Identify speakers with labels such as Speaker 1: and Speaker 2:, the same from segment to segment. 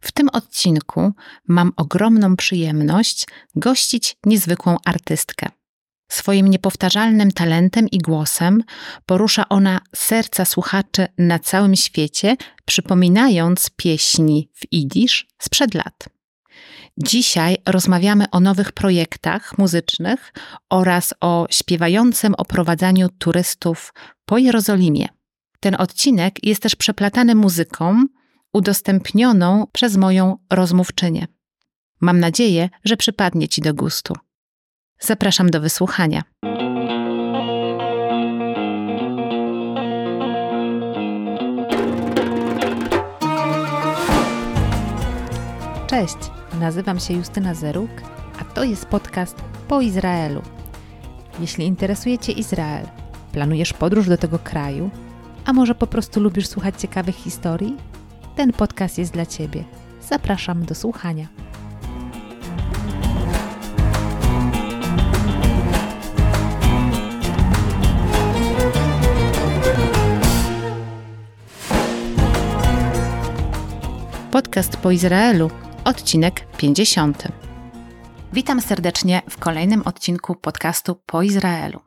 Speaker 1: W tym odcinku mam ogromną przyjemność gościć niezwykłą artystkę. Swoim niepowtarzalnym talentem i głosem porusza ona serca słuchaczy na całym świecie, przypominając pieśni w idisz sprzed lat. Dzisiaj rozmawiamy o nowych projektach muzycznych oraz o śpiewającym oprowadzaniu turystów po Jerozolimie. Ten odcinek jest też przeplatany muzyką udostępnioną przez moją rozmówczynię. Mam nadzieję, że przypadnie Ci do gustu. Zapraszam do wysłuchania. Cześć, nazywam się Justyna Zeruk, a to jest podcast po Izraelu. Jeśli interesuje Cię Izrael, planujesz podróż do tego kraju, a może po prostu lubisz słuchać ciekawych historii, ten podcast jest dla Ciebie. Zapraszam do słuchania. Podcast po Izraelu, odcinek 50. Witam serdecznie w kolejnym odcinku podcastu po Izraelu.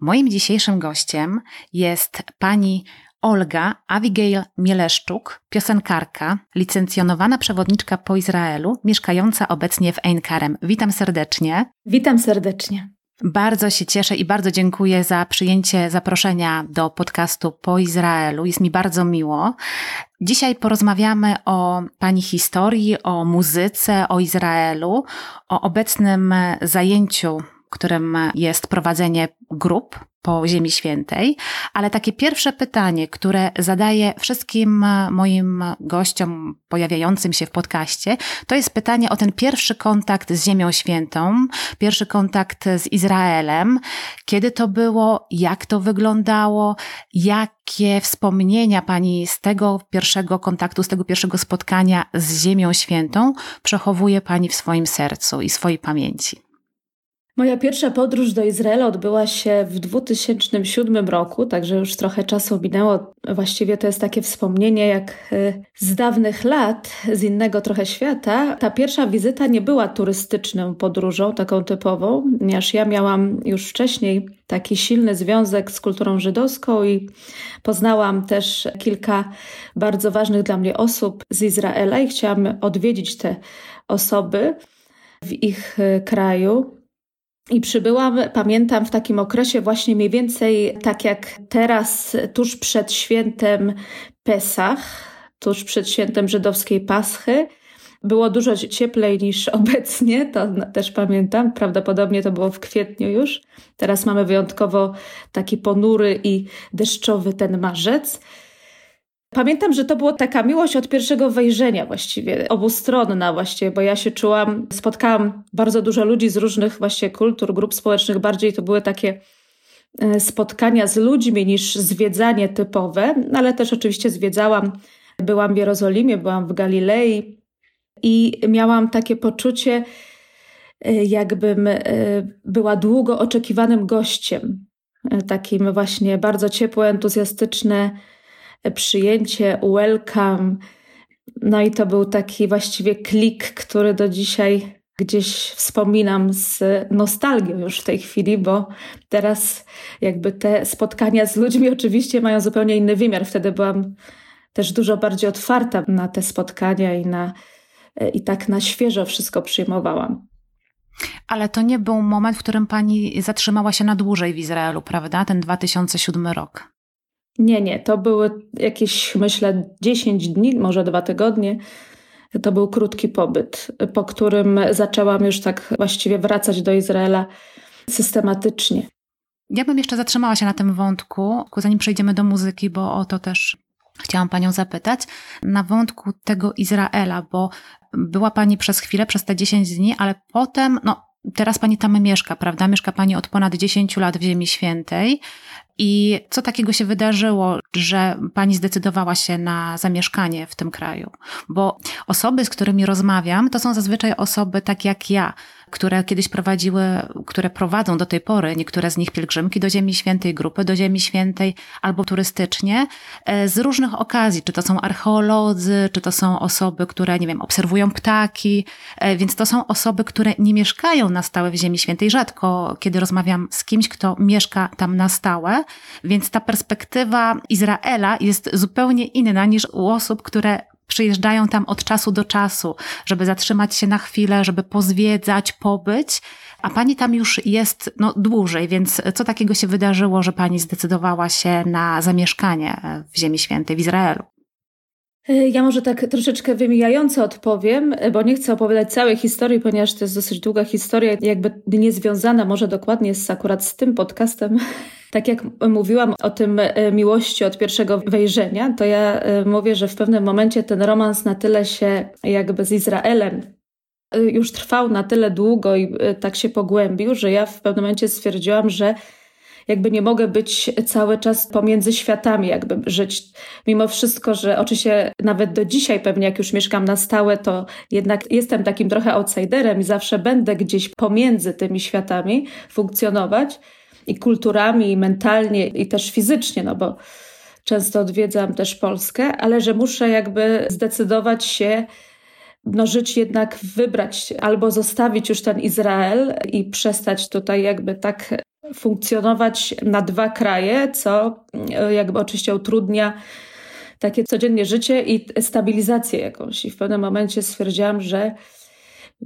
Speaker 1: Moim dzisiejszym gościem jest pani Olga Abigail Mieleszczuk, piosenkarka, licencjonowana przewodniczka po Izraelu, mieszkająca obecnie w Ein Karem. Witam serdecznie.
Speaker 2: Witam serdecznie.
Speaker 1: Bardzo się cieszę i bardzo dziękuję za przyjęcie zaproszenia do podcastu po Izraelu. Jest mi bardzo miło. Dzisiaj porozmawiamy o Pani historii, o muzyce, o Izraelu, o obecnym zajęciu, którym jest prowadzenie grup po Ziemi Świętej, ale takie pierwsze pytanie, które zadaję wszystkim moim gościom pojawiającym się w podcaście, to jest pytanie o ten pierwszy kontakt z Ziemią Świętą, pierwszy kontakt z Izraelem. Kiedy to było, jak to wyglądało, jakie wspomnienia Pani z tego pierwszego kontaktu, z tego pierwszego spotkania z Ziemią Świętą przechowuje Pani w swoim sercu i swojej pamięci?
Speaker 2: Moja pierwsza podróż do Izraela odbyła się w 2007 roku, także już trochę czasu minęło. Właściwie to jest takie wspomnienie jak y, z dawnych lat, z innego trochę świata. Ta pierwsza wizyta nie była turystyczną podróżą, taką typową, ponieważ ja miałam już wcześniej taki silny związek z kulturą żydowską i poznałam też kilka bardzo ważnych dla mnie osób z Izraela i chciałam odwiedzić te osoby w ich y, kraju. I przybyłam, pamiętam, w takim okresie właśnie mniej więcej tak jak teraz, tuż przed świętem Pesach, tuż przed świętem żydowskiej Paschy. Było dużo cieplej niż obecnie, to też pamiętam. Prawdopodobnie to było w kwietniu już. Teraz mamy wyjątkowo taki ponury i deszczowy ten marzec. Pamiętam, że to była taka miłość od pierwszego wejrzenia właściwie, obustronna właściwie, bo ja się czułam, spotkałam bardzo dużo ludzi z różnych właśnie kultur, grup społecznych, bardziej to były takie e, spotkania z ludźmi niż zwiedzanie typowe, ale też oczywiście zwiedzałam, byłam w Jerozolimie, byłam w Galilei i miałam takie poczucie, e, jakbym e, była długo oczekiwanym gościem, takim właśnie bardzo ciepłe, entuzjastyczne, przyjęcie, welcome. No i to był taki właściwie klik, który do dzisiaj gdzieś wspominam z nostalgią już w tej chwili, bo teraz jakby te spotkania z ludźmi oczywiście mają zupełnie inny wymiar. Wtedy byłam też dużo bardziej otwarta na te spotkania i, na, i tak na świeżo wszystko przyjmowałam.
Speaker 1: Ale to nie był moment, w którym pani zatrzymała się na dłużej w Izraelu, prawda? Ten 2007 rok.
Speaker 2: Nie, nie, to były jakieś, myślę, 10 dni, może dwa tygodnie. To był krótki pobyt, po którym zaczęłam już tak właściwie wracać do Izraela systematycznie.
Speaker 1: Ja bym jeszcze zatrzymała się na tym wątku, zanim przejdziemy do muzyki, bo o to też chciałam Panią zapytać, na wątku tego Izraela, bo była Pani przez chwilę, przez te 10 dni, ale potem, no teraz Pani tam mieszka, prawda? Mieszka Pani od ponad 10 lat w Ziemi Świętej. I co takiego się wydarzyło, że pani zdecydowała się na zamieszkanie w tym kraju? Bo osoby, z którymi rozmawiam, to są zazwyczaj osoby tak jak ja, które kiedyś prowadziły, które prowadzą do tej pory niektóre z nich pielgrzymki do Ziemi Świętej, grupy do Ziemi Świętej albo turystycznie e, z różnych okazji, czy to są archeolodzy, czy to są osoby, które, nie wiem, obserwują ptaki, e, więc to są osoby, które nie mieszkają na stałe w Ziemi Świętej. Rzadko, kiedy rozmawiam z kimś, kto mieszka tam na stałe, więc ta perspektywa Izraela jest zupełnie inna niż u osób, które przyjeżdżają tam od czasu do czasu, żeby zatrzymać się na chwilę, żeby pozwiedzać, pobyć, a pani tam już jest no, dłużej, więc co takiego się wydarzyło, że pani zdecydowała się na zamieszkanie w Ziemi Świętej, w Izraelu?
Speaker 2: Ja może tak troszeczkę wymijająco odpowiem, bo nie chcę opowiadać całej historii, ponieważ to jest dosyć długa historia, jakby nie związana może dokładnie z akurat z tym podcastem. Tak jak mówiłam o tym e, miłości od pierwszego wejrzenia, to ja e, mówię, że w pewnym momencie ten romans na tyle się jakby z Izraelem e, już trwał na tyle długo i tak się pogłębił, że ja w pewnym momencie stwierdziłam, że jakby nie mogę być cały czas pomiędzy światami, jakby żyć. Mimo wszystko, że oczywiście nawet do dzisiaj pewnie jak już mieszkam na stałe, to jednak jestem takim trochę outsiderem i zawsze będę gdzieś pomiędzy tymi światami funkcjonować i kulturami, i mentalnie, i też fizycznie, no bo często odwiedzam też Polskę, ale że muszę jakby zdecydować się, no żyć jednak wybrać albo zostawić już ten Izrael i przestać tutaj jakby tak funkcjonować na dwa kraje, co e, jakby oczywiście utrudnia takie codziennie życie i stabilizację jakąś. I w pewnym momencie stwierdziłam, że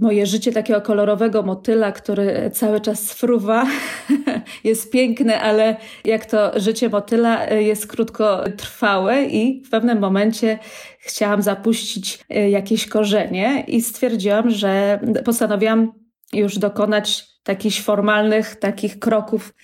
Speaker 2: moje życie takiego kolorowego motyla, który cały czas fruwa, jest piękne, ale jak to życie motyla e, jest krótkotrwałe i w pewnym momencie chciałam zapuścić e, jakieś korzenie i stwierdziłam, że postanowiłam już dokonać takich formalnych takich kroków,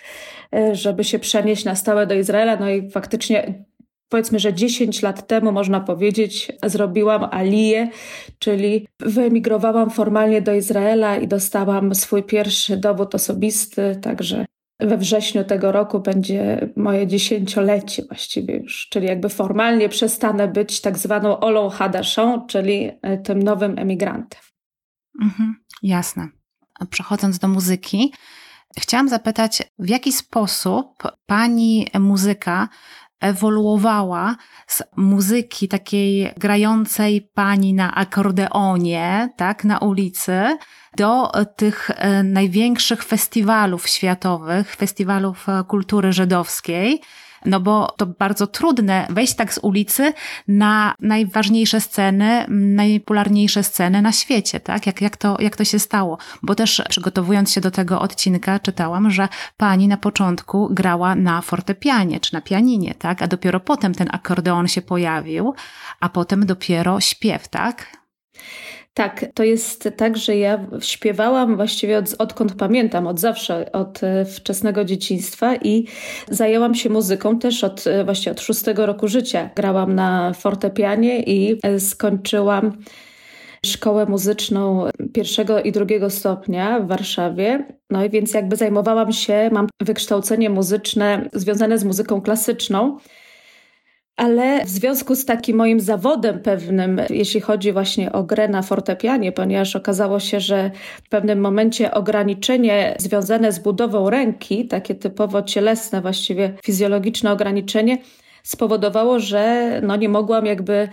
Speaker 2: e, żeby się przenieść na stałe do Izraela. No i faktycznie powiedzmy, że 10 lat temu, można powiedzieć, zrobiłam aliję, czyli wyemigrowałam formalnie do Izraela i dostałam swój pierwszy dowód osobisty, także we wrześniu tego roku będzie moje dziesięciolecie właściwie już, czyli jakby formalnie przestanę być tak zwaną Olą Hadaszą, czyli e, tym nowym emigrantem.
Speaker 1: Mhm, jasne przechodząc do muzyki, chciałam zapytać, w jaki sposób pani muzyka ewoluowała z muzyki takiej grającej pani na akordeonie, tak, na ulicy, do tych e, największych festiwalów światowych, festiwalów e, kultury żydowskiej, no bo to bardzo trudne wejść tak z ulicy na najważniejsze sceny, najpopularniejsze sceny na świecie, tak? Jak, jak, to, jak to się stało? Bo też przygotowując się do tego odcinka czytałam, że pani na początku grała na fortepianie czy na pianinie, tak? A dopiero potem ten akordeon się pojawił, a potem dopiero śpiew, tak?
Speaker 2: Tak, to jest tak, że ja śpiewałam właściwie od, odkąd pamiętam, od zawsze, od e, wczesnego dzieciństwa i zajęłam się muzyką też od e, właśnie od szóstego roku życia. Grałam na fortepianie i e, skończyłam szkołę muzyczną pierwszego i drugiego stopnia w Warszawie. No i więc jakby zajmowałam się, mam wykształcenie muzyczne związane z muzyką klasyczną. Ale w związku z takim moim zawodem pewnym, jeśli chodzi właśnie o grę na fortepianie, ponieważ okazało się, że w pewnym momencie ograniczenie związane z budową ręki, takie typowo cielesne, właściwie fizjologiczne ograniczenie, spowodowało, że no nie mogłam jakby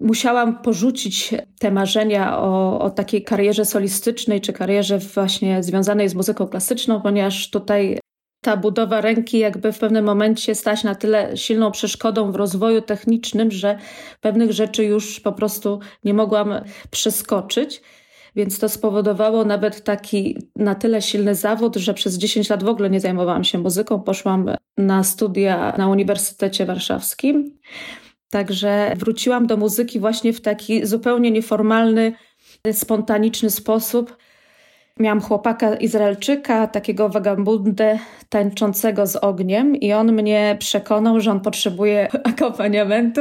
Speaker 2: musiałam porzucić te marzenia o, o, takiej karierze solistycznej czy karierze właśnie związanej z muzyką klasyczną, ponieważ tutaj ta budowa ręki jakby w pewnym momencie stać na tyle silną przeszkodą w rozwoju technicznym, że pewnych rzeczy już po prostu nie mogłam przeskoczyć. Więc to spowodowało nawet taki na tyle silny zawód, że przez 10 lat w ogóle nie zajmowałam się muzyką. Poszłam na studia na Uniwersytecie Warszawskim. Także wróciłam do muzyki właśnie w taki zupełnie nieformalny, spontaniczny sposób Miałam chłopaka Izraelczyka, takiego wagabundę tańczącego z ogniem i on mnie przekonał, że on potrzebuje akompaniamentu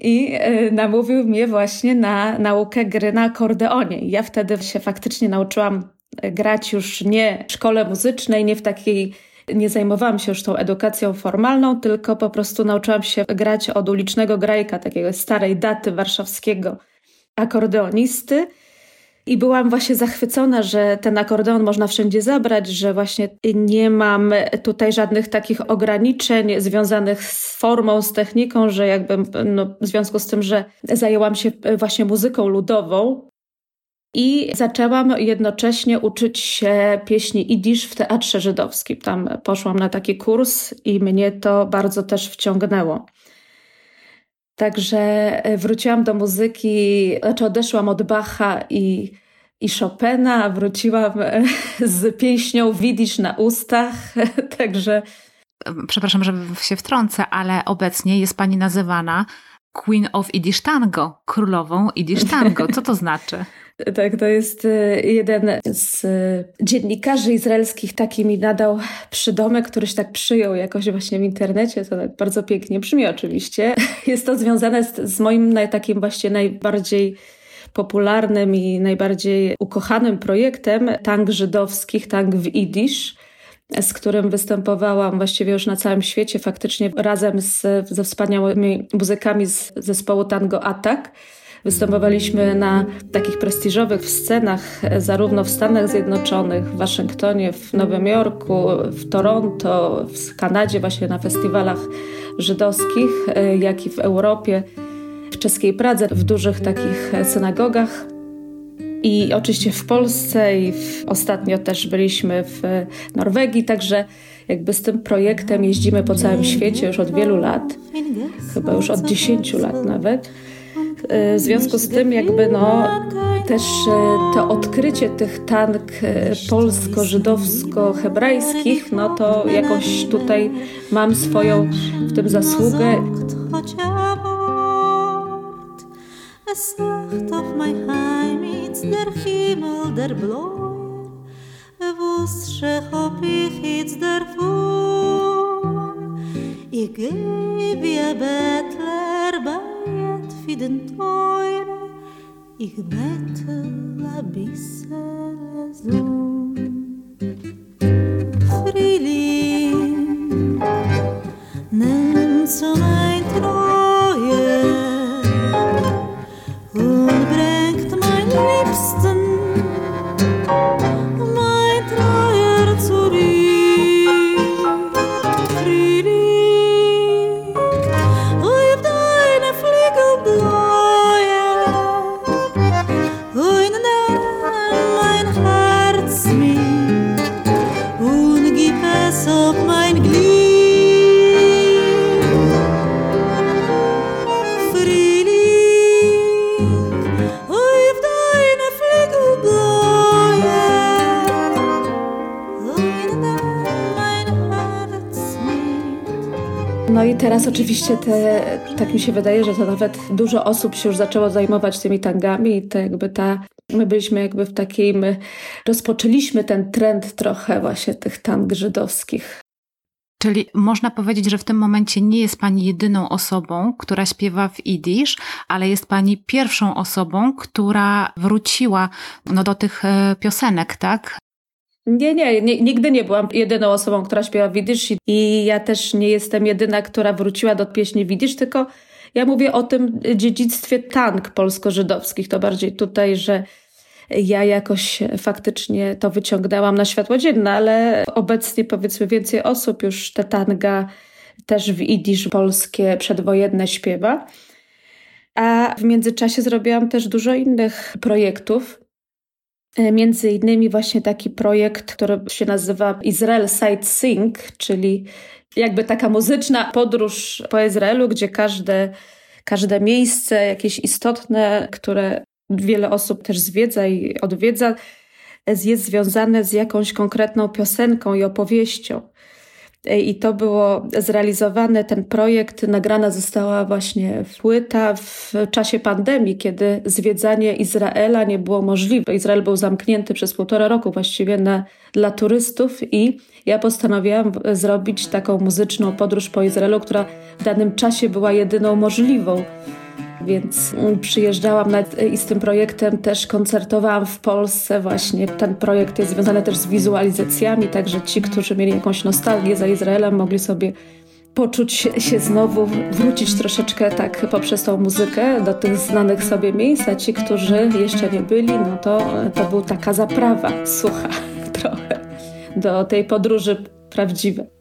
Speaker 2: i e, namówił mnie właśnie na naukę gry na akordeonie. Ja wtedy się faktycznie nauczyłam grać już nie w szkole muzycznej, nie w takiej nie zajmowałam się już tą edukacją formalną, tylko po prostu nauczyłam się grać od ulicznego grajka, takiego starej daty warszawskiego akordeonisty. I byłam właśnie zachwycona, że ten akordeon można wszędzie zabrać, że właśnie nie mam tutaj żadnych takich ograniczeń związanych z formą, z techniką, że jakby no, w związku z tym, że zajęłam się właśnie muzyką ludową, i zaczęłam jednocześnie uczyć się pieśni idisz w teatrze żydowskim. Tam poszłam na taki kurs i mnie to bardzo też wciągnęło. Także e, wróciłam do muzyki, znaczy odeszłam od Bacha i, i Chopina, wróciłam e, z pieśnią Widzisz na ustach, także...
Speaker 1: Przepraszam, że się wtrącę, ale obecnie jest pani nazywana Queen of Yiddish Tango, królową Yiddish Tango. Co to znaczy?
Speaker 2: Tak, to jest e, jeden z dziennikarzy izraelskich taki mi nadał przydomek, który się tak przyjął jakoś właśnie w internecie. To tak bardzo pięknie brzmi oczywiście. Jest to związane z, z moim takim właśnie najbardziej popularnym i najbardziej ukochanym projektem tank żydowskich, tank w Idisz z którym występowałam właściwie już na całym świecie, faktycznie razem z, ze wspaniałymi muzykami z zespołu Tango Attack. Występowaliśmy na takich prestiżowych scenach, zarówno w Stanach Zjednoczonych, w Waszyngtonie, w Nowym Jorku, w Toronto, w Kanadzie, właśnie na festiwalach żydowskich, jak i w Europie, w czeskiej Pradze, w dużych takich synagogach. I oczywiście w Polsce i w, ostatnio też byliśmy w Norwegii, także jakby z tym projektem jeździmy po całym świecie już od wielu lat, chyba już od 10 lat nawet. E, w związku z tym jakby no też e, to odkrycie tych tank e, polsko-żydowsko-hebrajskich, no to jakoś tutaj mam swoją w tym zasługę. der der Bläu, wusste hab ich jetzt davon. Ich geh wie ein Bettler bett für den Teure, ich bettel a bissel so. Teraz oczywiście te, tak mi się wydaje, że to nawet dużo osób się już zaczęło zajmować tymi tangami i to jakby ta, my byliśmy jakby w takim, rozpoczęliśmy ten trend trochę właśnie tych tang żydowskich.
Speaker 1: Czyli można powiedzieć, że w tym momencie nie jest Pani jedyną osobą, która śpiewa w idisz, ale jest Pani pierwszą osobą, która wróciła no, do tych e, piosenek, tak?
Speaker 2: Nie, nie, nie, nigdy nie byłam jedyną osobą, która śpiewa widysz i ja też nie jestem jedyna, która wróciła do pieśni widysz, tylko ja mówię o tym dziedzictwie tank polsko-żydowskich. To bardziej tutaj, że ja jakoś faktycznie to wyciągnęłam na światło dzienne, ale obecnie powiedzmy więcej osób już te tanga też w idisz polskie przedwojenne śpiewa. A w międzyczasie zrobiłam też dużo innych projektów. E, między innymi właśnie taki projekt, który się nazywa Israel Sightseeing, czyli jakby taka muzyczna podróż po Izraelu, gdzie każde, każde miejsce jakieś istotne, które wiele osób też zwiedza i odwiedza, jest związane z jakąś konkretną piosenką i opowieścią. I to było zrealizowane, ten projekt, nagrana została właśnie płyta w czasie pandemii, kiedy zwiedzanie Izraela nie było możliwe. Izrael był zamknięty przez półtora roku właściwie na, dla turystów i ja postanowiłam zrobić taką muzyczną podróż po Izraelu, która w danym czasie była jedyną możliwą. Więc przyjeżdżałam i z tym projektem też koncertowałam w Polsce. Właśnie ten projekt jest związany też z wizualizacjami, także ci, którzy mieli jakąś nostalgię za Izraelem, mogli sobie poczuć się znowu, wrócić troszeczkę tak poprzez tą muzykę do tych znanych sobie miejsc, a ci, którzy jeszcze nie byli, no to to była taka zaprawa sucha trochę do tej podróży prawdziwej.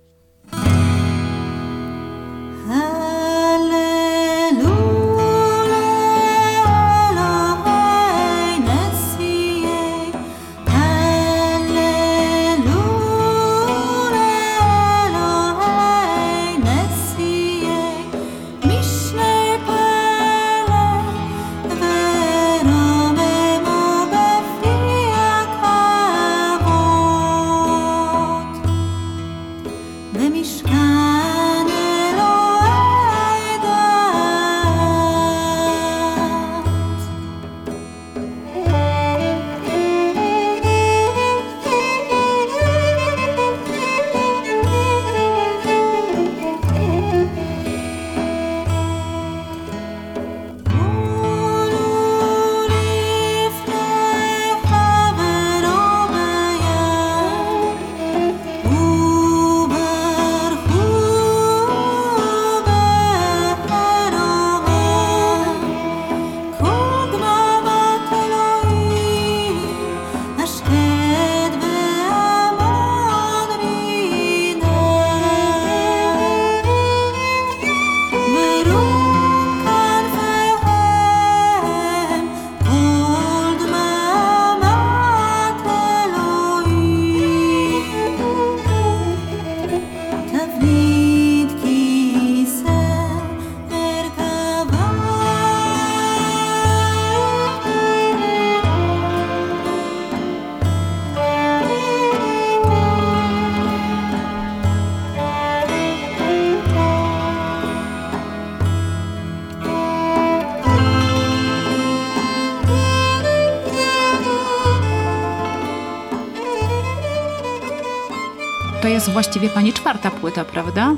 Speaker 1: Jest właściwie pani czwarta płyta, prawda?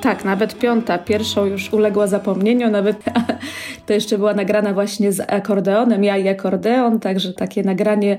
Speaker 2: Tak, nawet piąta. Pierwszą już uległa zapomnieniu, nawet to jeszcze była nagrana właśnie z akordeonem, ja i akordeon, także takie nagranie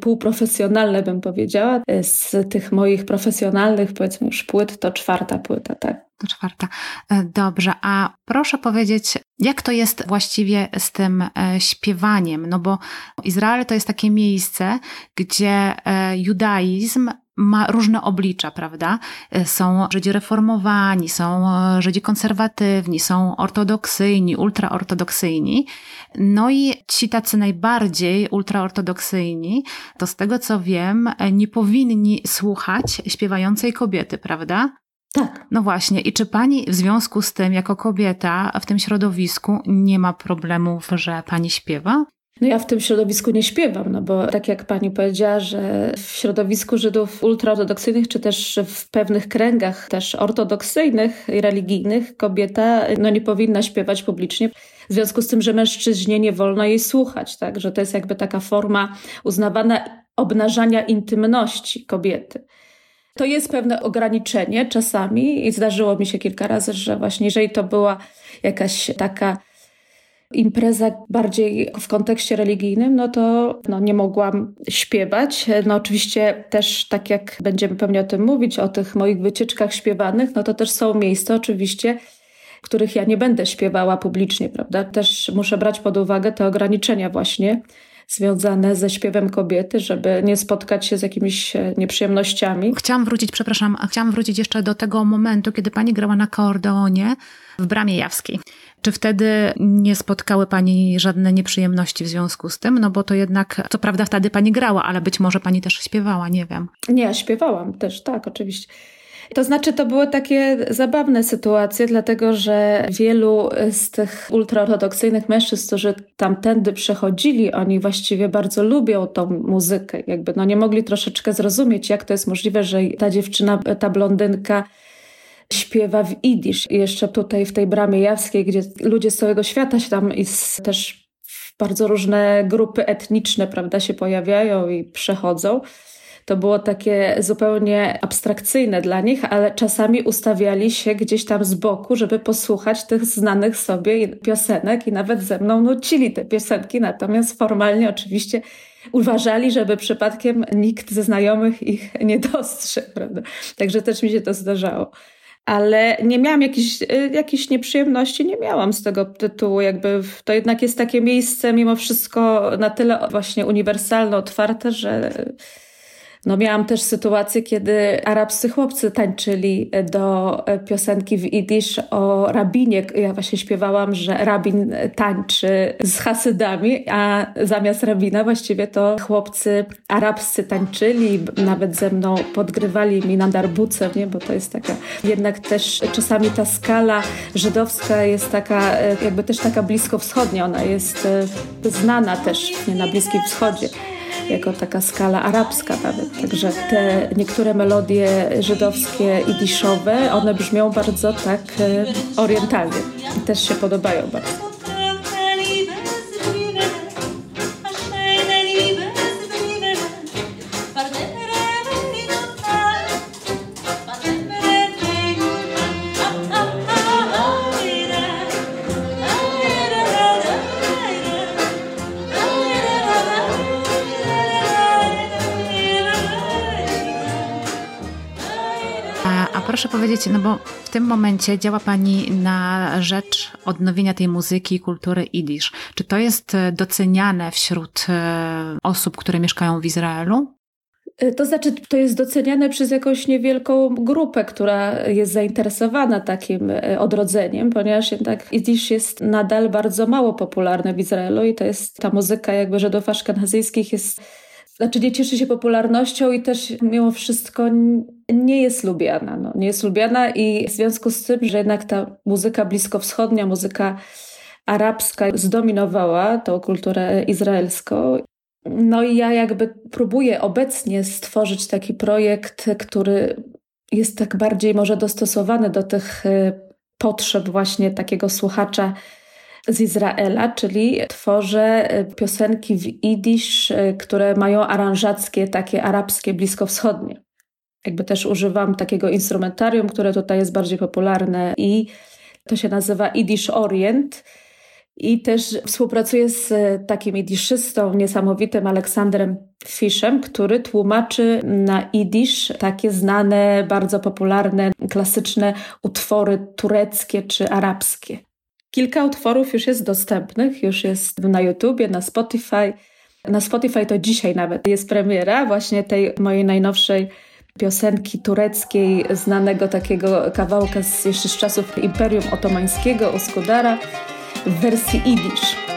Speaker 2: półprofesjonalne bym powiedziała. Z tych moich profesjonalnych, powiedzmy już płyt, to czwarta płyta, tak.
Speaker 1: To czwarta. E, dobrze, a proszę powiedzieć, jak to jest właściwie z tym e, śpiewaniem? No bo Izrael to jest takie miejsce, gdzie e, judaizm ma różne oblicza, prawda? E, są Żydzi reformowani, są e, Żydzi konserwatywni, są ortodoksyjni, ultraortodoksyjni. No i ci tacy najbardziej ultraortodoksyjni, to z tego co wiem, e, nie powinni słuchać śpiewającej kobiety, prawda?
Speaker 2: Tak.
Speaker 1: No właśnie. I czy pani w związku z tym, jako kobieta w tym środowisku, nie ma problemów, że pani śpiewa?
Speaker 2: No ja w tym środowisku nie śpiewam, no bo tak jak pani powiedziała, że w środowisku Żydów ultraortodoksyjnych, czy też w pewnych kręgach też ortodoksyjnych i religijnych kobieta no nie powinna śpiewać publicznie. W związku z tym, że mężczyźnie nie wolno jej słuchać, tak? Że to jest jakby taka forma uznawana obnażania intymności kobiety. To jest pewne ograniczenie czasami i zdarzyło mi się kilka razy, że właśnie jeżeli to była jakaś taka impreza bardziej w kontekście religijnym, no to no, nie mogłam śpiewać. No oczywiście też, tak jak będziemy pewnie o tym mówić, o tych moich wycieczkach śpiewanych, no to też są miejsca oczywiście, których ja nie będę śpiewała publicznie, prawda? Też muszę brać pod uwagę te ograniczenia właśnie związane ze śpiewem kobiety, żeby nie spotkać się z jakimiś e, nieprzyjemnościami.
Speaker 1: Chciałam wrócić, przepraszam, chciałam wrócić jeszcze do tego momentu, kiedy pani grała na koordeonie w Bramie Jawskiej. Czy wtedy nie spotkały Pani żadne nieprzyjemności w związku z tym? No bo to jednak, co prawda wtedy Pani grała, ale być może Pani też śpiewała, nie wiem.
Speaker 2: Nie, śpiewałam też, tak, oczywiście. To znaczy, to były takie zabawne sytuacje, dlatego że wielu z tych ultraortodoksyjnych mężczyzn, którzy tamtędy przechodzili, oni właściwie bardzo lubią tą muzykę. Jakby no nie mogli troszeczkę zrozumieć, jak to jest możliwe, że ta dziewczyna, ta blondynka śpiewa w idisz. Jeszcze tutaj w tej bramie jawskiej, gdzie ludzie z całego świata się tam i też bardzo różne grupy etniczne, prawda, się pojawiają i przechodzą to było takie zupełnie abstrakcyjne dla nich, ale czasami ustawiali się gdzieś tam z boku, żeby posłuchać tych znanych sobie piosenek i nawet ze mną nucili te piosenki, natomiast formalnie oczywiście uważali, żeby przypadkiem nikt ze znajomych ich nie dostrzegł, prawda? Także też mi się to zdarzało ale nie miałam jakichś, y, jakichś nieprzyjemności, nie miałam z tego tytułu. Jakby to jednak jest takie miejsce mimo wszystko na tyle właśnie uniwersalne, otwarte, że no miałam też sytuację, kiedy arabscy chłopcy tańczyli do piosenki w Idisz o rabinie. Ja właśnie śpiewałam, że rabin tańczy z hasydami, a zamiast rabina właściwie to chłopcy arabscy tańczyli, nawet ze mną podgrywali mi na darbuce, nie? bo to jest taka, jednak też czasami ta skala żydowska jest taka, jakby też taka blisko wschodnia, ona jest e, znana też nie, na Bliskim Wschodzie jako taka skala arabska nawet. Także te niektóre melodie żydowskie i diszowe, one brzmią bardzo tak e, orientalnie i też się podobają bardzo.
Speaker 1: Powiedzieć, no bo w tym momencie działa Pani na rzecz odnowienia tej muzyki i kultury idisz. Czy to jest e, doceniane wśród e, osób, które mieszkają w Izraelu?
Speaker 2: E, to znaczy, to jest doceniane przez jakąś niewielką grupę, która jest zainteresowana takim odrodzeniem, ponieważ jednak Idisz jest nadal bardzo mało popularny w Izraelu i to jest ta muzyka jakby Żydów aszkenazyjskich jest znaczy nie cieszy się popularnością i też mimo wszystko nie jest lubiana. No, nie jest lubiana i w związku z tym, że jednak ta muzyka bliskowschodnia, muzyka arabska zdominowała tą kulturę izraelską. No i ja jakby próbuję obecnie stworzyć taki projekt, który jest tak bardziej może dostosowany do tych y, potrzeb właśnie takiego słuchacza z Izraela, czyli tworzę e, piosenki w idisz, e, które mają aranżackie, takie arabskie, bliskowschodnie. Jakby też używam takiego instrumentarium, które tutaj jest bardziej popularne i to się nazywa Idish Orient. I też współpracuję z e, takim idiszystą niesamowitym Aleksandrem Fiszem, który tłumaczy na idisz takie znane, bardzo popularne, klasyczne utwory tureckie czy arabskie. Kilka utworów już jest dostępnych, już jest na YouTubie, na Spotify. Na Spotify to dzisiaj nawet jest premiera właśnie tej mojej najnowszej piosenki tureckiej, znanego takiego kawałka z jeszcze z czasów Imperium Otomańskiego, Uskudara, w wersji idisz.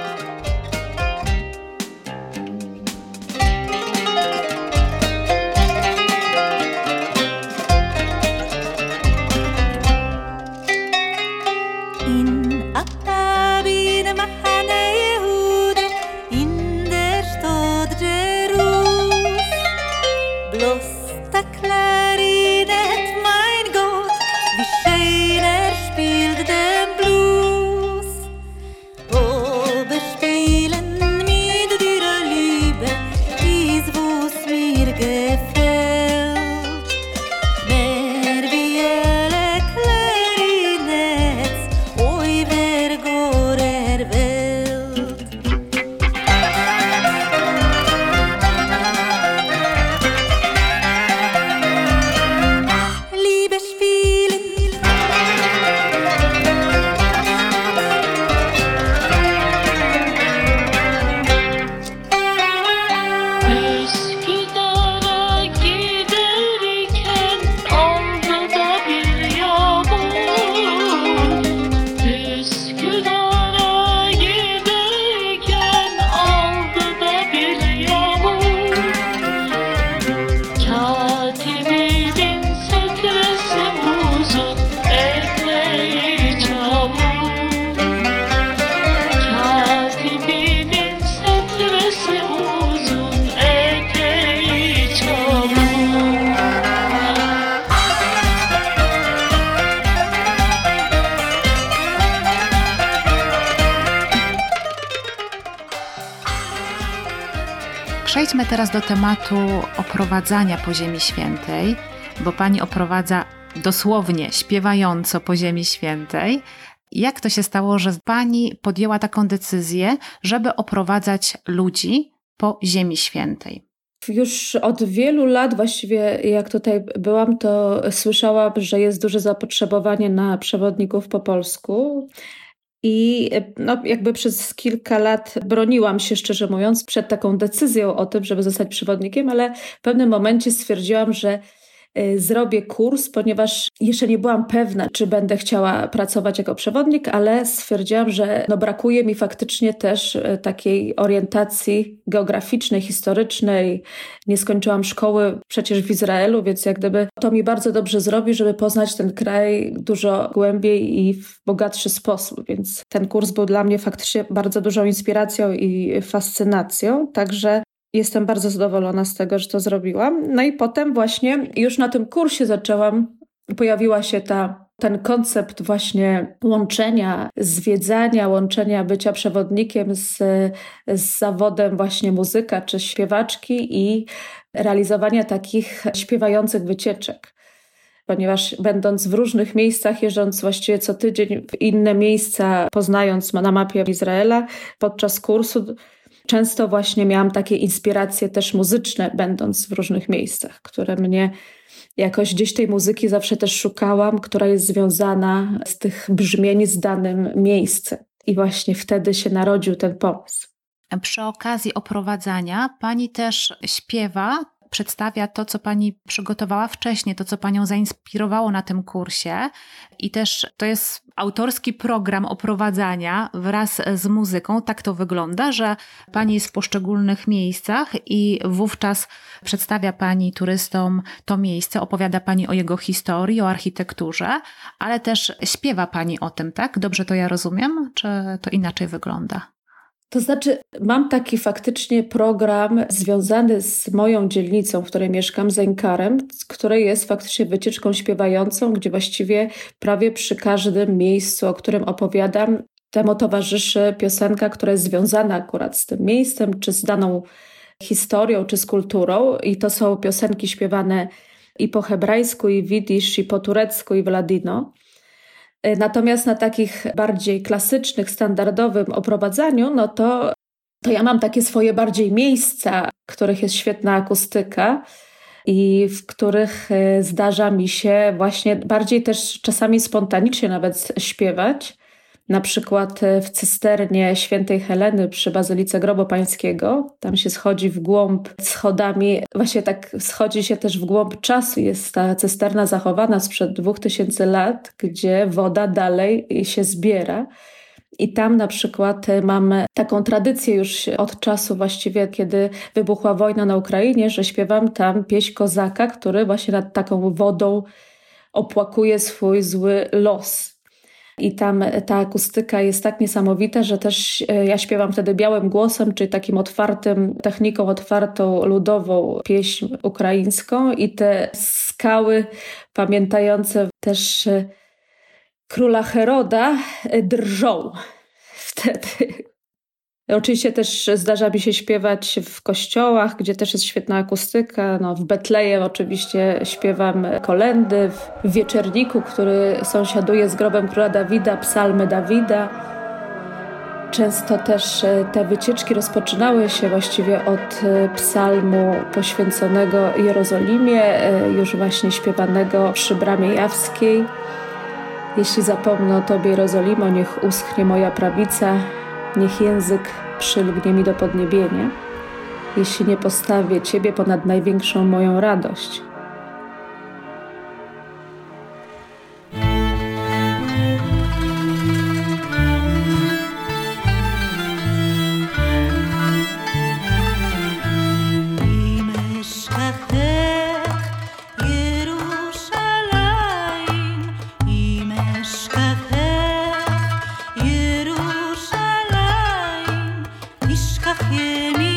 Speaker 1: Przejdźmy teraz do tematu oprowadzania po Ziemi Świętej, bo Pani oprowadza dosłownie śpiewająco po Ziemi Świętej. Jak to się stało, że Pani podjęła taką decyzję, żeby oprowadzać ludzi po Ziemi Świętej?
Speaker 2: Już od wielu lat, właściwie jak tutaj byłam, to słyszałam, że jest duże zapotrzebowanie na przewodników po polsku. I no, jakby przez kilka lat broniłam się, szczerze mówiąc, przed taką decyzją o tym, żeby zostać przewodnikiem, ale w pewnym momencie stwierdziłam, że zrobię kurs, ponieważ jeszcze nie byłam pewna, czy będę chciała pracować jako przewodnik, ale stwierdziłam, że no brakuje mi faktycznie też y, takiej orientacji geograficznej, historycznej. Nie skończyłam szkoły przecież w Izraelu, więc jak gdyby to mi bardzo dobrze zrobi, żeby poznać ten kraj dużo głębiej i w bogatszy sposób. Więc ten kurs był dla mnie faktycznie bardzo dużą inspiracją i fascynacją. Także Jestem bardzo zadowolona z tego, że to zrobiłam. No i potem właśnie już na tym kursie zaczęłam, pojawiła się ta, ten koncept właśnie łączenia, zwiedzania, łączenia bycia przewodnikiem z, z zawodem właśnie muzyka czy śpiewaczki i realizowania takich śpiewających wycieczek ponieważ będąc w różnych miejscach, jeżdżąc właściwie co tydzień w inne miejsca, poznając na mapie Izraela, podczas kursu często właśnie miałam takie inspiracje też muzyczne, będąc w różnych miejscach, które mnie jakoś gdzieś tej muzyki zawsze też szukałam, która jest związana z tych brzmień z danym miejscem. I właśnie wtedy się narodził ten pomysł.
Speaker 1: Przy okazji oprowadzania pani też śpiewa przedstawia to, co pani przygotowała wcześniej, to, co panią zainspirowało na tym kursie. I też to jest autorski program oprowadzania wraz z muzyką. Tak to wygląda, że pani jest w poszczególnych miejscach i wówczas przedstawia pani turystom to miejsce, opowiada pani o jego historii, o architekturze, ale też śpiewa pani o tym, tak? Dobrze to ja rozumiem, czy to inaczej wygląda?
Speaker 2: To znaczy, mam taki faktycznie program związany z moją dzielnicą, w której mieszkam, Zenkarem, który jest faktycznie wycieczką śpiewającą, gdzie właściwie prawie przy każdym miejscu, o którym opowiadam, temu towarzyszy piosenka, która jest związana akurat z tym miejscem, czy z daną historią, czy z kulturą. I to są piosenki śpiewane i po hebrajsku, i widzisz, i po turecku, i w ladino. E, natomiast na takich bardziej klasycznych, standardowym oprowadzaniu, no to, to ja mam takie swoje bardziej miejsca, w których jest świetna akustyka i w których e, zdarza mi się właśnie bardziej też czasami spontanicznie nawet śpiewać na przykład e, w cysternie świętej Heleny przy Bazylice Grobu Pańskiego. Tam się schodzi w głąb schodami, właśnie tak schodzi się też w głąb czasu. Jest ta cysterna zachowana sprzed dwóch tysięcy lat, gdzie woda dalej się zbiera. I tam na przykład e, mamy taką tradycję już od czasu właściwie, kiedy wybuchła wojna na Ukrainie, że śpiewam tam pieśń kozaka, który właśnie nad taką wodą opłakuje swój zły los. I tam ta akustyka jest tak niesamowita, że też e, ja śpiewam wtedy białym głosem, czyli takim otwartym, techniką otwartą, ludową pieśń ukraińską i te skały pamiętające też e, króla Heroda e, drżą wtedy. Oczywiście też zdarza mi się śpiewać w kościołach, gdzie też jest świetna akustyka. No, w Betlejem oczywiście śpiewam kolendy, w Wieczerniku, który sąsiaduje z grobem króla Dawida, psalmy Dawida. Często też e, te wycieczki rozpoczynały się właściwie od e, psalmu poświęconego Jerozolimie, e, już właśnie śpiewanego przy Bramie Jawskiej. Jeśli zapomnę o Tobie, Jerozolimo, niech uschnie moja prawica, Niech język przylgnie mi do podniebienia, jeśli nie postawię Ciebie ponad największą moją radość. 天。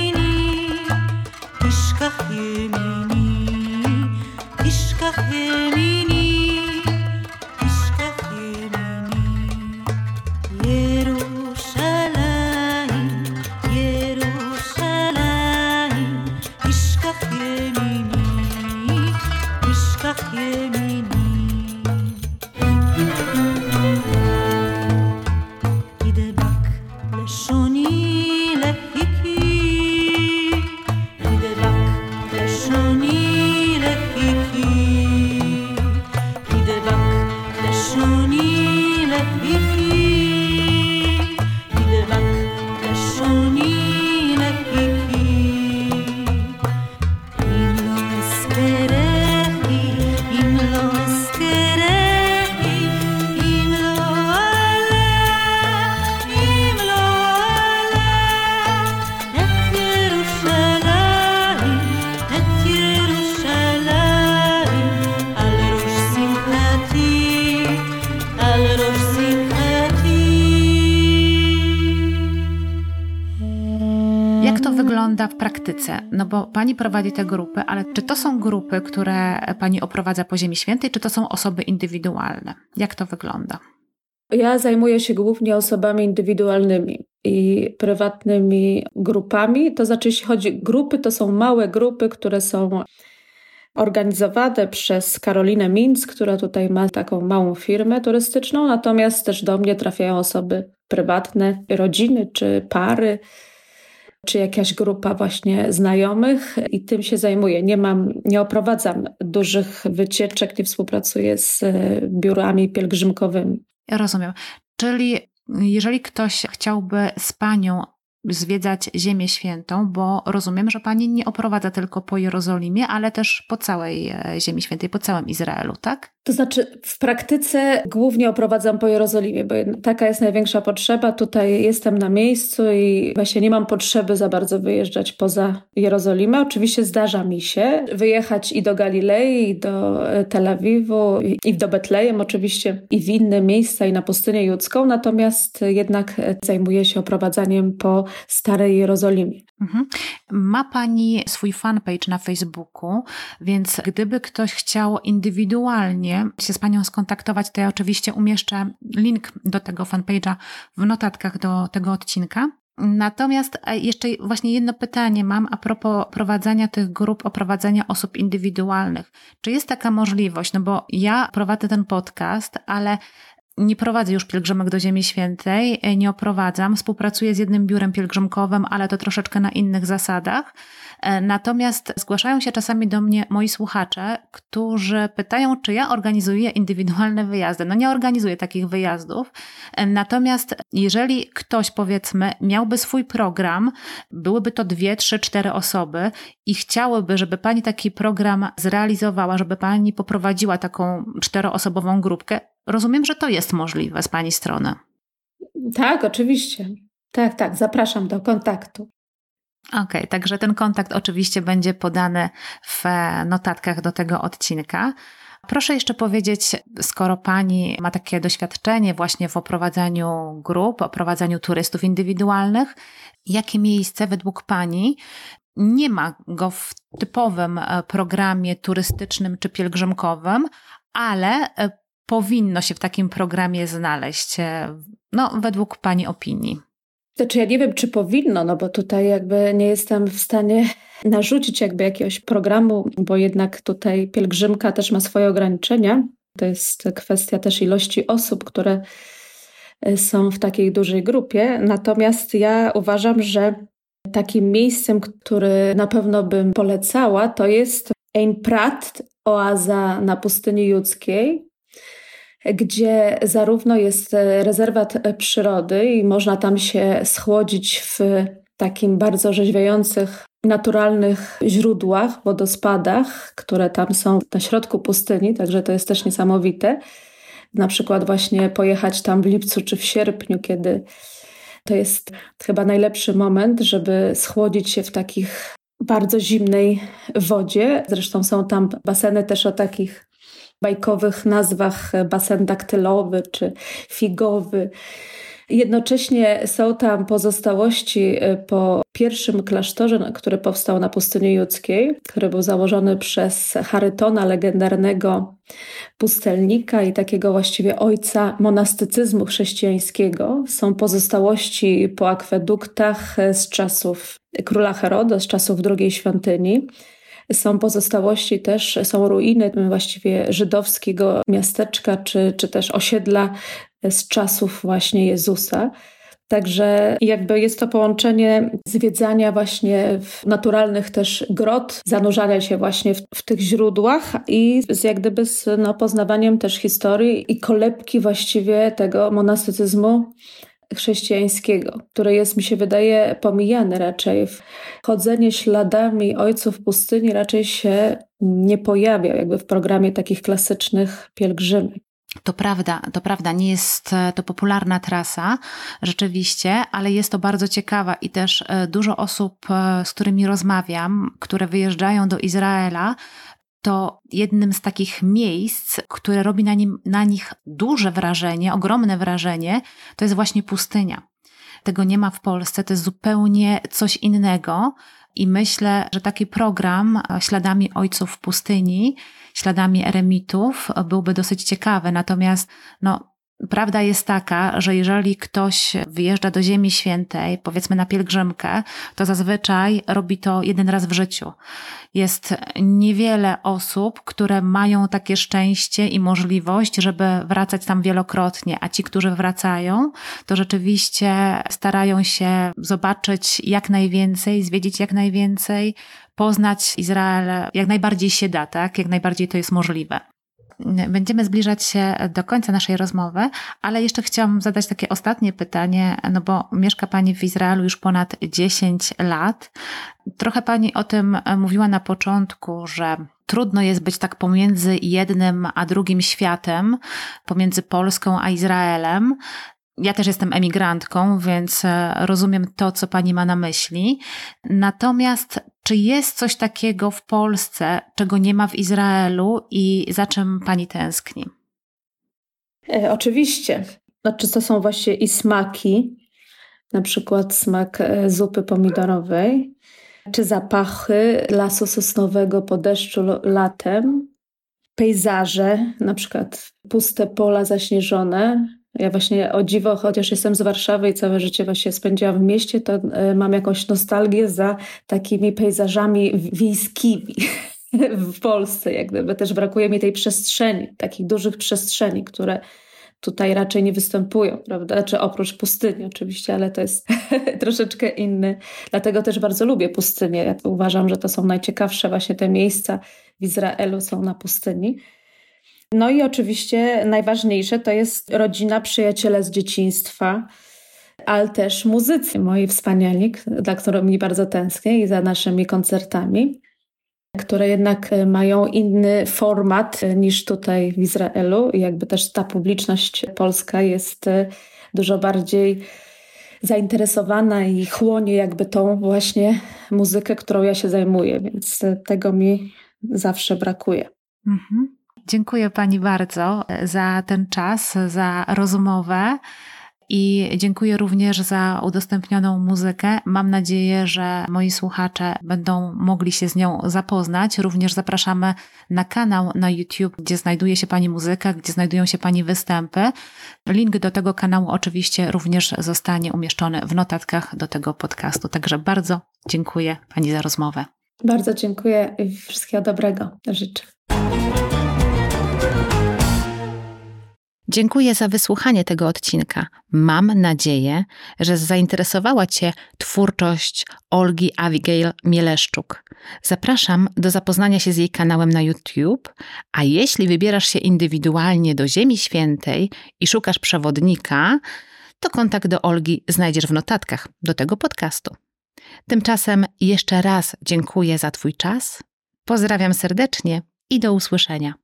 Speaker 1: Jak to wygląda w praktyce? No bo pani prowadzi te grupy, ale czy to są grupy, które pani oprowadza po Ziemi Świętej, czy to są osoby indywidualne? Jak to wygląda?
Speaker 2: Ja zajmuję się głównie osobami indywidualnymi i prywatnymi grupami. To znaczy, jeśli chodzi grupy, to są małe grupy, które są organizowane przez Karolinę Minc, która tutaj ma taką małą firmę turystyczną, natomiast też do mnie trafiają osoby prywatne, rodziny czy pary, czy jakaś grupa właśnie znajomych i tym się zajmuję. Nie mam, nie oprowadzam dużych wycieczek, nie współpracuję z biurami pielgrzymkowymi.
Speaker 1: Rozumiem. Czyli jeżeli ktoś chciałby z panią zwiedzać Ziemię Świętą, bo rozumiem, że pani nie oprowadza tylko po Jerozolimie, ale też po całej e, Ziemi Świętej, po całym Izraelu, tak?
Speaker 2: To znaczy, w praktyce głównie oprowadzam po Jerozolimie, bo taka jest największa potrzeba. Tutaj jestem na miejscu i właśnie nie mam potrzeby za bardzo wyjeżdżać poza Jerozolimę. Oczywiście zdarza mi się wyjechać i do Galilei, i do e, Tel Awiwu, i do Betlejem, oczywiście, i w inne miejsca, i na pustynię judzką. Natomiast jednak zajmuję się oprowadzaniem po Starej Jerozolimie. Mhm.
Speaker 1: Ma Pani swój fanpage na Facebooku, więc gdyby ktoś chciał indywidualnie się z Panią skontaktować, to ja oczywiście umieszczę link do tego fanpage'a w notatkach do tego odcinka. Natomiast e, jeszcze właśnie jedno pytanie mam a propos prowadzenia tych grup, oprowadzenia osób indywidualnych. Czy jest taka możliwość? No bo ja prowadzę ten podcast, ale nie prowadzę już pielgrzymek do Ziemi Świętej, e, nie oprowadzam. Współpracuję z jednym biurem pielgrzymkowym, ale to troszeczkę na innych zasadach. E, natomiast zgłaszają się czasami do mnie moi słuchacze, którzy pytają, czy ja organizuję indywidualne wyjazdy. No nie organizuję takich wyjazdów. E, natomiast jeżeli ktoś, powiedzmy, miałby swój program, byłyby to dwie, trzy, cztery osoby i chciałyby, żeby pani taki program zrealizowała, żeby pani poprowadziła taką czteroosobową grupkę, Rozumiem, że to jest możliwe z Pani strony.
Speaker 2: Tak, oczywiście. Tak, tak, zapraszam do kontaktu.
Speaker 1: Okej, okay, także ten kontakt oczywiście będzie podany w notatkach do tego odcinka. Proszę jeszcze powiedzieć, skoro Pani ma takie doświadczenie właśnie w oprowadzaniu grup, oprowadzaniu turystów indywidualnych, jakie miejsce według Pani nie ma go w typowym e, programie turystycznym czy pielgrzymkowym, ale e, powinno się w takim programie znaleźć, e, no, według Pani opinii?
Speaker 2: Znaczy ja nie wiem, czy powinno, no bo tutaj jakby nie jestem w stanie narzucić jakby jakiegoś programu, bo jednak tutaj pielgrzymka też ma swoje ograniczenia. To jest kwestia też ilości osób, które e, są w takiej dużej grupie. Natomiast ja uważam, że takim miejscem, który na pewno bym polecała, to jest Ein Prat, oaza na pustyni judzkiej gdzie zarówno jest e, rezerwat e, przyrody i można tam się schłodzić w takim bardzo orzeźwiających, naturalnych źródłach, wodospadach, które tam są na środku pustyni, także to jest też niesamowite. Na przykład właśnie pojechać tam w lipcu czy w sierpniu, kiedy to jest chyba najlepszy moment, żeby schłodzić się w takich bardzo zimnej wodzie. Zresztą są tam baseny też o takich bajkowych nazwach basen daktylowy czy figowy. Jednocześnie są tam pozostałości e, po pierwszym klasztorze, który powstał na pustyni judzkiej, który był założony przez Charytona, legendarnego pustelnika i takiego właściwie ojca monastycyzmu chrześcijańskiego. Są pozostałości po akweduktach z czasów króla Heroda, z czasów drugiej świątyni. Są pozostałości też, są ruiny właściwie żydowskiego miasteczka, czy, czy też osiedla z czasów właśnie Jezusa. Także jakby jest to połączenie zwiedzania właśnie w naturalnych też grot, zanurzania się właśnie w, w tych źródłach i z, jak gdyby z no, poznawaniem też historii i kolebki właściwie tego monastycyzmu chrześcijańskiego, które jest, mi się wydaje, pomijane raczej. Chodzenie śladami ojców pustyni raczej się nie pojawia jakby w programie takich klasycznych pielgrzymek.
Speaker 1: To prawda, to prawda, nie jest e, to popularna trasa, rzeczywiście, ale jest to bardzo ciekawa i też e, dużo osób, e, z którymi rozmawiam, które wyjeżdżają do Izraela, to jednym z takich miejsc, które robi na, nim, na nich duże wrażenie, ogromne wrażenie, to jest właśnie pustynia. tego nie ma w Polsce, to jest zupełnie coś innego. I myślę, że taki program śladami ojców w pustyni, śladami eremitów byłby dosyć ciekawy. Natomiast no, Prawda jest taka, że jeżeli ktoś wyjeżdża do Ziemi Świętej, powiedzmy na pielgrzymkę, to zazwyczaj robi to jeden raz w życiu. Jest niewiele osób, które mają takie szczęście i możliwość, żeby wracać tam wielokrotnie, a ci, którzy wracają, to rzeczywiście starają się zobaczyć jak najwięcej, zwiedzić jak najwięcej, poznać Izrael jak najbardziej się da, tak? Jak najbardziej to jest możliwe. Będziemy zbliżać się do końca naszej rozmowy, ale jeszcze chciałam zadać takie ostatnie pytanie, no bo mieszka Pani w Izraelu już ponad 10 lat. Trochę Pani o tym mówiła na początku, że trudno jest być tak pomiędzy jednym a drugim światem, pomiędzy Polską a Izraelem. Ja też jestem emigrantką, więc e, rozumiem to, co pani ma na myśli. Natomiast czy jest coś takiego w Polsce, czego nie ma w Izraelu i za czym pani tęskni?
Speaker 2: E, oczywiście. Znaczy, to są właśnie i smaki, na przykład smak e, zupy pomidorowej, czy zapachy lasu sosnowego po deszczu latem, pejzaże, na przykład puste pola zaśnieżone, ja właśnie o dziwo, chociaż jestem z Warszawy i całe życie właśnie spędziłam w mieście, to e, mam jakąś nostalgię za takimi pejzażami wiejskimi w Polsce. Jak gdyby też brakuje mi tej przestrzeni, takich dużych przestrzeni, które tutaj raczej nie występują, prawda? Znaczy oprócz pustyni oczywiście, ale to jest troszeczkę inny. Dlatego też bardzo lubię pustynię. Ja uważam, że to są najciekawsze właśnie te miejsca w Izraelu są na pustyni. No i oczywiście najważniejsze to jest rodzina, przyjaciele z dzieciństwa, ale też muzycy, moi wspaniali, dla których bardzo tęsknię i za naszymi koncertami, które jednak mają inny format niż tutaj w Izraelu. I jakby też ta publiczność polska jest dużo bardziej zainteresowana i chłonie jakby tą właśnie muzykę, którą ja się zajmuję, więc tego mi zawsze brakuje. Mhm.
Speaker 1: Dziękuję Pani bardzo e, za ten czas, za rozmowę. I dziękuję również za udostępnioną muzykę. Mam nadzieję, że moi słuchacze będą mogli się z nią zapoznać. Również zapraszamy na kanał na YouTube, gdzie znajduje się Pani muzyka, gdzie znajdują się Pani występy. Link do tego kanału oczywiście również zostanie umieszczony w notatkach do tego podcastu. Także bardzo dziękuję Pani za rozmowę.
Speaker 2: Bardzo dziękuję i wszystkiego dobrego życzę.
Speaker 1: Dziękuję za wysłuchanie tego odcinka. Mam nadzieję, że zainteresowała Cię twórczość Olgi Abigail Mieleszczuk. Zapraszam do zapoznania się z jej kanałem na YouTube, a jeśli wybierasz się indywidualnie do Ziemi Świętej i szukasz przewodnika, to kontakt do Olgi znajdziesz w notatkach do tego podcastu. Tymczasem jeszcze raz dziękuję za Twój czas. Pozdrawiam serdecznie i do usłyszenia.